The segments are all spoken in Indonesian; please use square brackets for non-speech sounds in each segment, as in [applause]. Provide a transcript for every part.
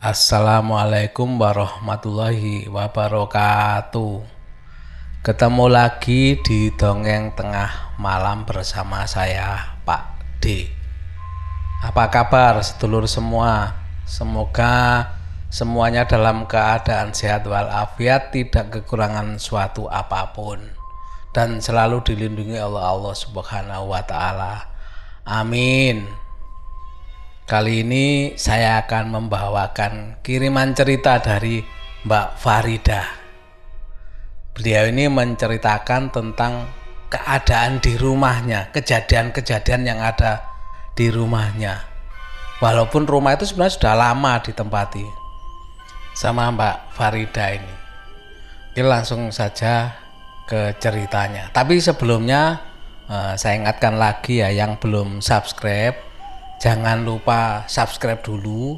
Assalamualaikum warahmatullahi wabarakatuh. Ketemu lagi di dongeng tengah malam bersama saya Pak D. Apa kabar sedulur semua? Semoga semuanya dalam keadaan sehat walafiat, tidak kekurangan suatu apa pun dan selalu dilindungi Allah Allah Subhanahu wa taala. Amin. Kali ini saya akan membawakan kiriman cerita dari Mbak Farida. Beliau ini menceritakan tentang keadaan di rumahnya, kejadian-kejadian yang ada di rumahnya. Walaupun rumah itu sebenarnya sudah lama ditempati sama Mbak Farida ini. Oke, langsung saja ke ceritanya. Tapi sebelumnya eh, saya ingatkan lagi ya yang belum subscribe Jangan lupa subscribe dulu,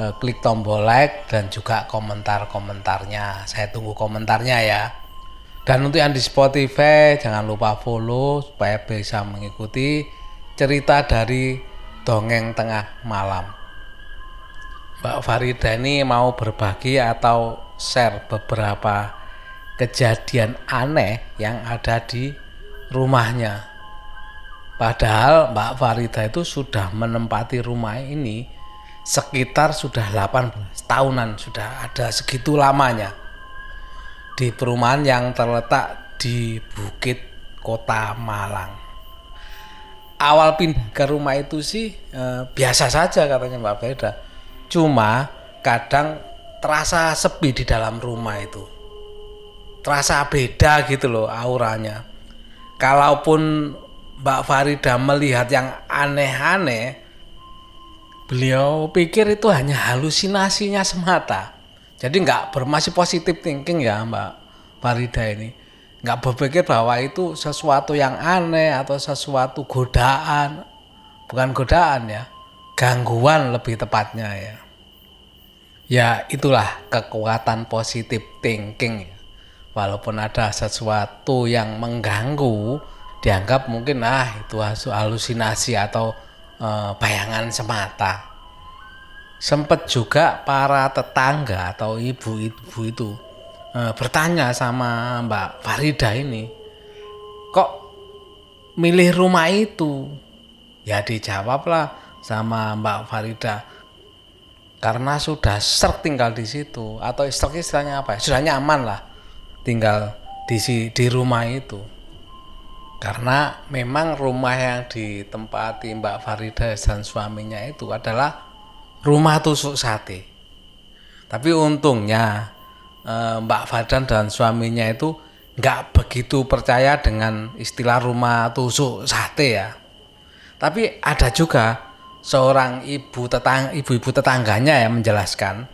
eh, klik tombol like dan juga komentar-komentarnya. Saya tunggu komentarnya ya. Dan untuk yang di Spotify jangan lupa follow supaya bisa mengikuti cerita dari dongeng tengah malam. Mbak Farida ini mau berbagi atau share beberapa kejadian aneh yang ada di rumahnya Padahal Mbak Farida itu sudah menempati rumah ini sekitar sudah 18 tahunan, sudah ada segitu lamanya. Di perumahan yang terletak di Bukit Kota Malang. Awal pindah ke rumah itu sih eh, biasa saja katanya Mbak Farida. Cuma kadang terasa sepi di dalam rumah itu. Terasa beda gitu loh auranya. Kalaupun Mbak Farida melihat yang aneh-aneh, beliau pikir itu hanya halusinasinya semata. Jadi nggak bermasih positif thinking ya Mbak Farida ini. Nggak berpikir bahwa itu sesuatu yang aneh atau sesuatu godaan. Bukan godaan ya, gangguan lebih tepatnya ya. Ya itulah kekuatan positif thinking ya. Walaupun ada sesuatu yang mengganggu, dianggap mungkin ah itu halusinasi atau e, bayangan semata. Sempat juga para tetangga atau ibu-ibu itu e, bertanya sama Mbak Farida ini, kok milih rumah itu? Ya dijawablah sama Mbak Farida, karena sudah ser tinggal di situ atau istilahnya apa? Ya? Sudah nyaman lah tinggal di di rumah itu karena memang rumah yang ditempati Mbak Farida dan suaminya itu adalah rumah tusuk sate. Tapi untungnya eh, Mbak Farida dan suaminya itu nggak begitu percaya dengan istilah rumah tusuk sate ya. Tapi ada juga seorang ibu tetang ibu-ibu tetangganya yang menjelaskan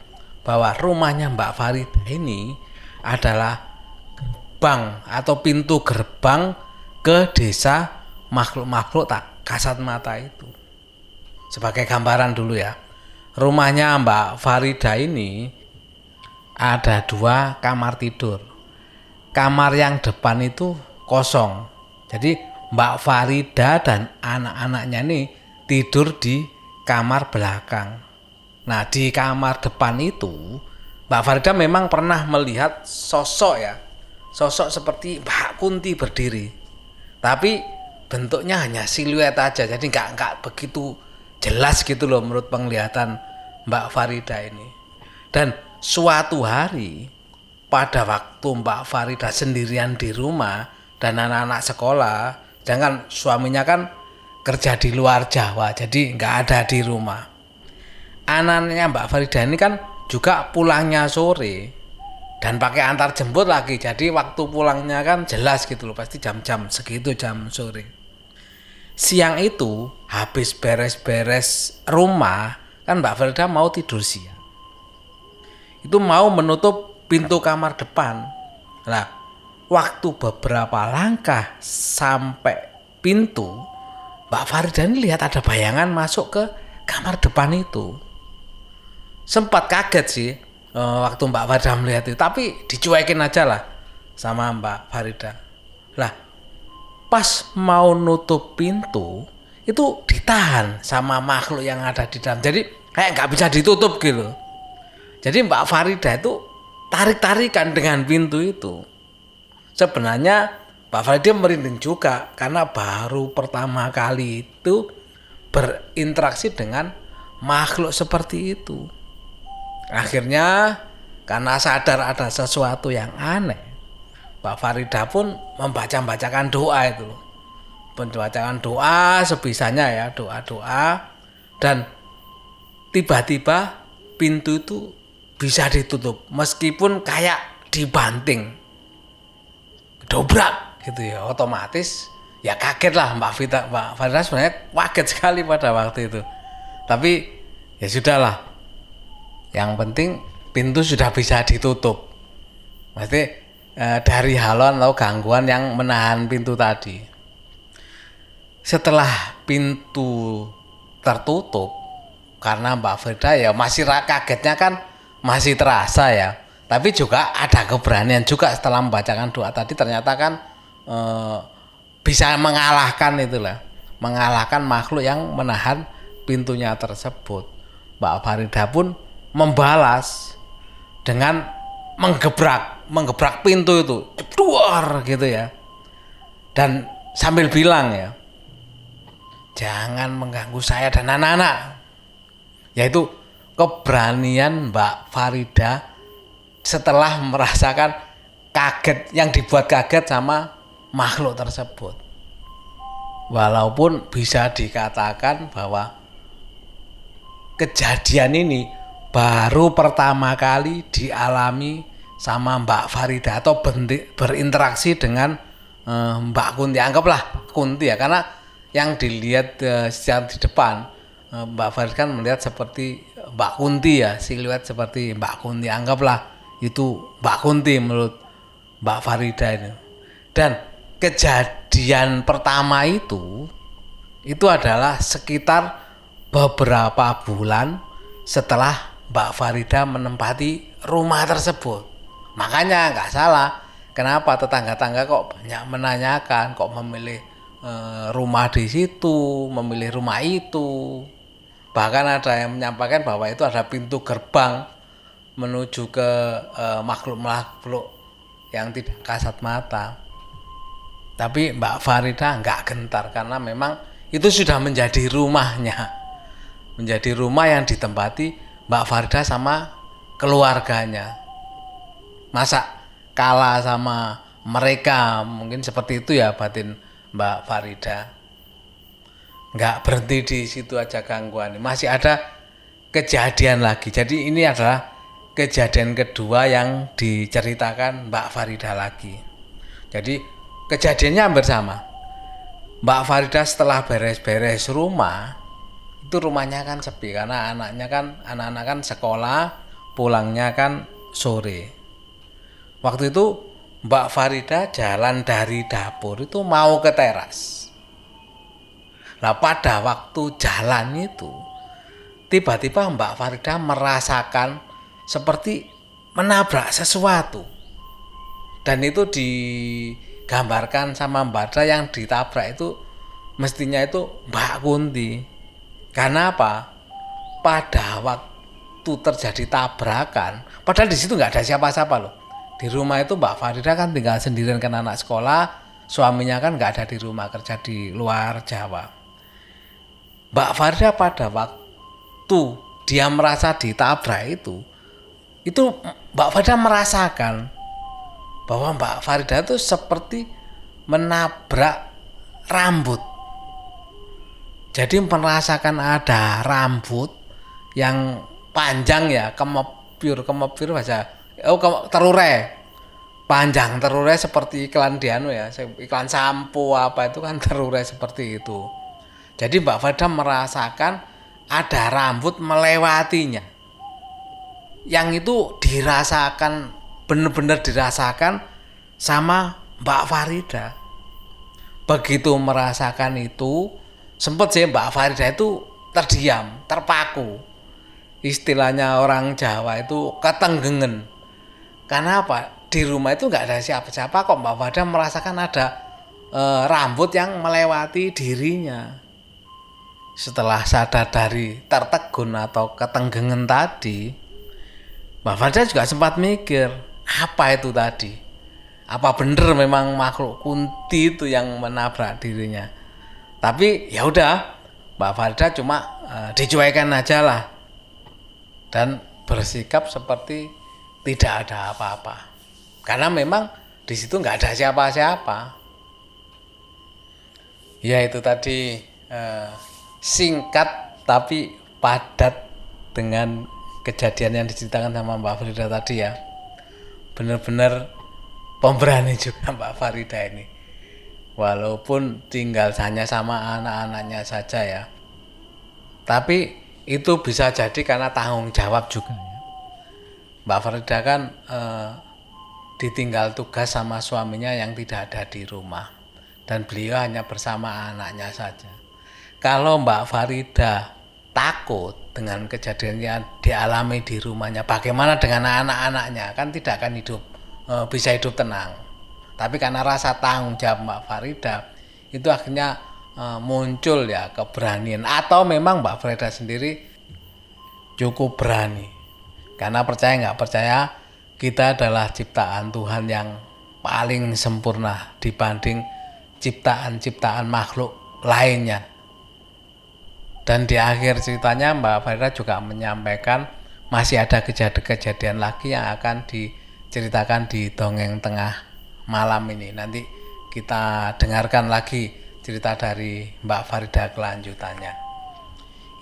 bahwa rumahnya Mbak Farida ini adalah gerbang atau pintu gerbang ke desa makhluk-makhluk tak kasat mata itu. Sebagai gambaran dulu ya. Rumahnya Mbak Farida ini ada dua kamar tidur. Kamar yang depan itu kosong. Jadi Mbak Farida dan anak-anaknya ini tidur di kamar belakang. Nah di kamar depan itu Mbak Farida memang pernah melihat sosok ya. Sosok seperti Mbak Kunti berdiri tapi bentuknya hanya siluet aja jadi nggak nggak begitu jelas gitu loh menurut penglihatan Mbak Farida ini. Dan suatu hari pada waktu Mbak Farida sendirian di rumah dan anak-anak sekolah jangan suaminya kan kerja di luar Jawa jadi nggak ada di rumah. Anaknya Mbak Farida ini kan juga pulangnya sore dan pakai antar jemput lagi. Jadi waktu pulangnya kan jelas gitu loh pasti jam-jam segitu jam sore. Siang itu habis beres-beres rumah kan Mbak Felda mau tidur siang. Itu mau menutup pintu kamar depan. Nah waktu beberapa langkah sampai pintu Mbak Farida ini lihat ada bayangan masuk ke kamar depan itu. Sempat kaget sih uh, waktu Mbak Farida melihat itu tapi dicuekin aja lah sama Mbak Farida lah pas mau nutup pintu itu ditahan sama makhluk yang ada di dalam jadi kayak nggak bisa ditutup gitu Jadi Mbak Farida itu tarik-tarikan dengan pintu itu. Sebenarnya Mbak Farida merinding juga karena baru pertama kali itu berinteraksi dengan makhluk seperti itu. Akhirnya karena sadar ada sesuatu yang aneh, Mbak Farida pun membaca-bacakan doa itu. Membacakan doa sebisanya ya, doa-doa. Dan tiba-tiba pintu itu bisa ditutup meskipun kayak dibanting. Dobrak gitu ya otomatis. Ya kaget lah Mbak Vita Mbak Farida sebenarnya kaget sekali pada waktu itu. Tapi ya sudahlah yang penting pintu sudah bisa ditutup pasti eh, dari haluan atau gangguan yang menahan pintu tadi setelah pintu tertutup karena Mbak Frida ya masih kagetnya kan masih terasa ya. Tapi juga ada keberanian juga setelah membacakan doa tadi ternyata kan e, bisa mengalahkan itulah, mengalahkan makhluk yang menahan pintunya tersebut. Mbak Farida pun membalas dengan menggebrak, menggebrak pintu itu, keluar gitu ya. Dan sambil bilang ya, jangan mengganggu saya dan anak-anak. Yaitu keberanian Mbak Farida setelah merasakan kaget yang dibuat kaget sama makhluk tersebut. Walaupun bisa dikatakan bahwa kejadian ini baru pertama kali dialami sama Mbak Farida atau berinteraksi dengan eh, Mbak Kunti. Anggaplah Kunti ya karena yang dilihat eh, secara di depan eh, Mbak Farida kan melihat seperti Mbak Kunti ya siluet seperti Mbak Kunti anggaplah itu Mbak Kunti menurut Mbak Farida ini dan kejadian pertama itu itu adalah sekitar beberapa bulan setelah Mbak Farida menempati rumah tersebut makanya nggak salah kenapa tetangga-tangga kok banyak menanyakan kok memilih e, rumah di situ memilih rumah itu Bahkan ada yang menyampaikan bahwa itu ada pintu gerbang menuju ke eh, makhluk-makhluk uh, yang tidak kasat mata. Tapi Mbak Farida nggak gentar karena memang itu sudah menjadi rumahnya. Menjadi rumah yang ditempati Mbak Farida sama keluarganya. Masa kalah sama mereka mungkin seperti itu ya batin Mbak Farida. Nggak berhenti di situ aja gangguan. Masih ada kejadian lagi. Jadi ini adalah kejadian kedua yang diceritakan Mbak Farida lagi. Jadi kejadiannya hampir sama. Mbak Farida setelah beres-beres rumah itu rumahnya kan sepi karena anaknya kan anak-anak kan sekolah pulangnya kan sore waktu itu Mbak Farida jalan dari dapur itu mau ke teras Nah pada waktu jalan itu tiba-tiba Mbak Farida merasakan seperti menabrak sesuatu. Dan itu digambarkan sama Mbak Farida yang ditabrak itu mestinya itu Mbak Kunti. Karena apa? Pada waktu terjadi tabrakan, padahal di situ nggak ada siapa-siapa loh. Di rumah itu Mbak Farida kan tinggal sendirian kan anak sekolah, suaminya kan nggak ada di rumah kerja di luar Jawa. Mbak Farida pada waktu dia merasa ditabrak itu, itu Mbak Farida merasakan bahwa Mbak Farida itu seperti menabrak rambut. Jadi merasakan ada rambut yang panjang ya, kemepir, kemepir bahasa oh terure. Panjang terure seperti iklan Dianu ya, iklan sampo apa itu kan [laughs] terure seperti itu. Jadi Mbak Farida merasakan ada rambut melewatinya. Yang itu dirasakan benar-benar dirasakan sama Mbak Farida. Begitu merasakan itu, sempat sih Mbak Farida itu terdiam, terpaku. Istilahnya orang Jawa itu ketenggengen. Karena apa? Di rumah itu nggak ada siapa-siapa kok Mbak Farida merasakan ada e, rambut yang melewati dirinya setelah sadar dari tertegun atau ketenggengan tadi Mbak Farida juga sempat mikir apa itu tadi apa bener memang makhluk kunti itu yang menabrak dirinya tapi ya udah Mbak Farida cuma uh, dicuekan aja lah. Dan bersikap seperti tidak ada apa-apa. Karena memang di situ nggak ada siapa-siapa. Ya itu tadi uh, singkat tapi padat dengan kejadian yang diceritakan sama Mbak Farida tadi ya. Benar-benar pemberani juga Mbak Farida ini walaupun tinggal hanya sama anak-anaknya saja ya tapi itu bisa jadi karena tanggung jawab juga ya Mbak Farida kan eh, ditinggal tugas sama suaminya yang tidak ada di rumah dan beliau hanya bersama anaknya saja kalau Mbak Farida takut dengan kejadian yang dialami di rumahnya. Bagaimana dengan anak-anaknya? Kan tidak akan hidup e, bisa hidup tenang. Tapi karena rasa tanggung jawab Mbak Farida itu akhirnya e, muncul ya keberanian. Atau memang Mbak Farida sendiri cukup berani. Karena percaya nggak percaya kita adalah ciptaan Tuhan yang paling sempurna dibanding ciptaan-ciptaan makhluk lainnya. Dan di akhir ceritanya Mbak Farida juga menyampaikan masih ada kejadian-kejadian lagi yang akan diceritakan di dongeng tengah malam ini. Nanti kita dengarkan lagi cerita dari Mbak Farida kelanjutannya.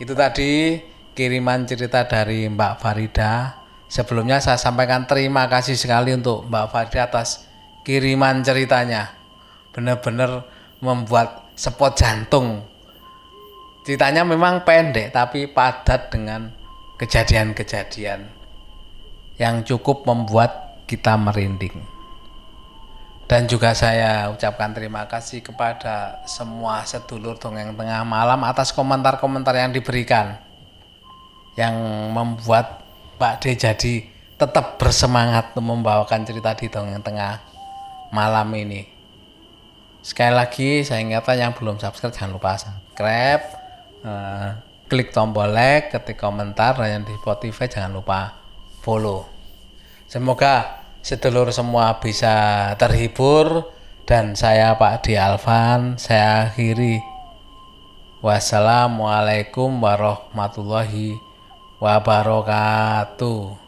Itu tadi kiriman cerita dari Mbak Farida. Sebelumnya saya sampaikan terima kasih sekali untuk Mbak Farida atas kiriman ceritanya. Benar-benar membuat spot jantung ceritanya memang pendek tapi padat dengan kejadian-kejadian yang cukup membuat kita merinding. Dan juga saya ucapkan terima kasih kepada semua sedulur dongeng tengah malam atas komentar-komentar yang diberikan yang membuat Pak D jadi tetap bersemangat untuk membawakan cerita di dongeng tengah malam ini. Sekali lagi saya ingatkan yang belum subscribe jangan lupa subscribe uh, klik tombol like, ketik komentar, dan yang di Spotify jangan lupa follow. Semoga sedulur semua bisa terhibur dan saya Pak Di Alvan, saya akhiri. Wassalamualaikum warahmatullahi wabarakatuh.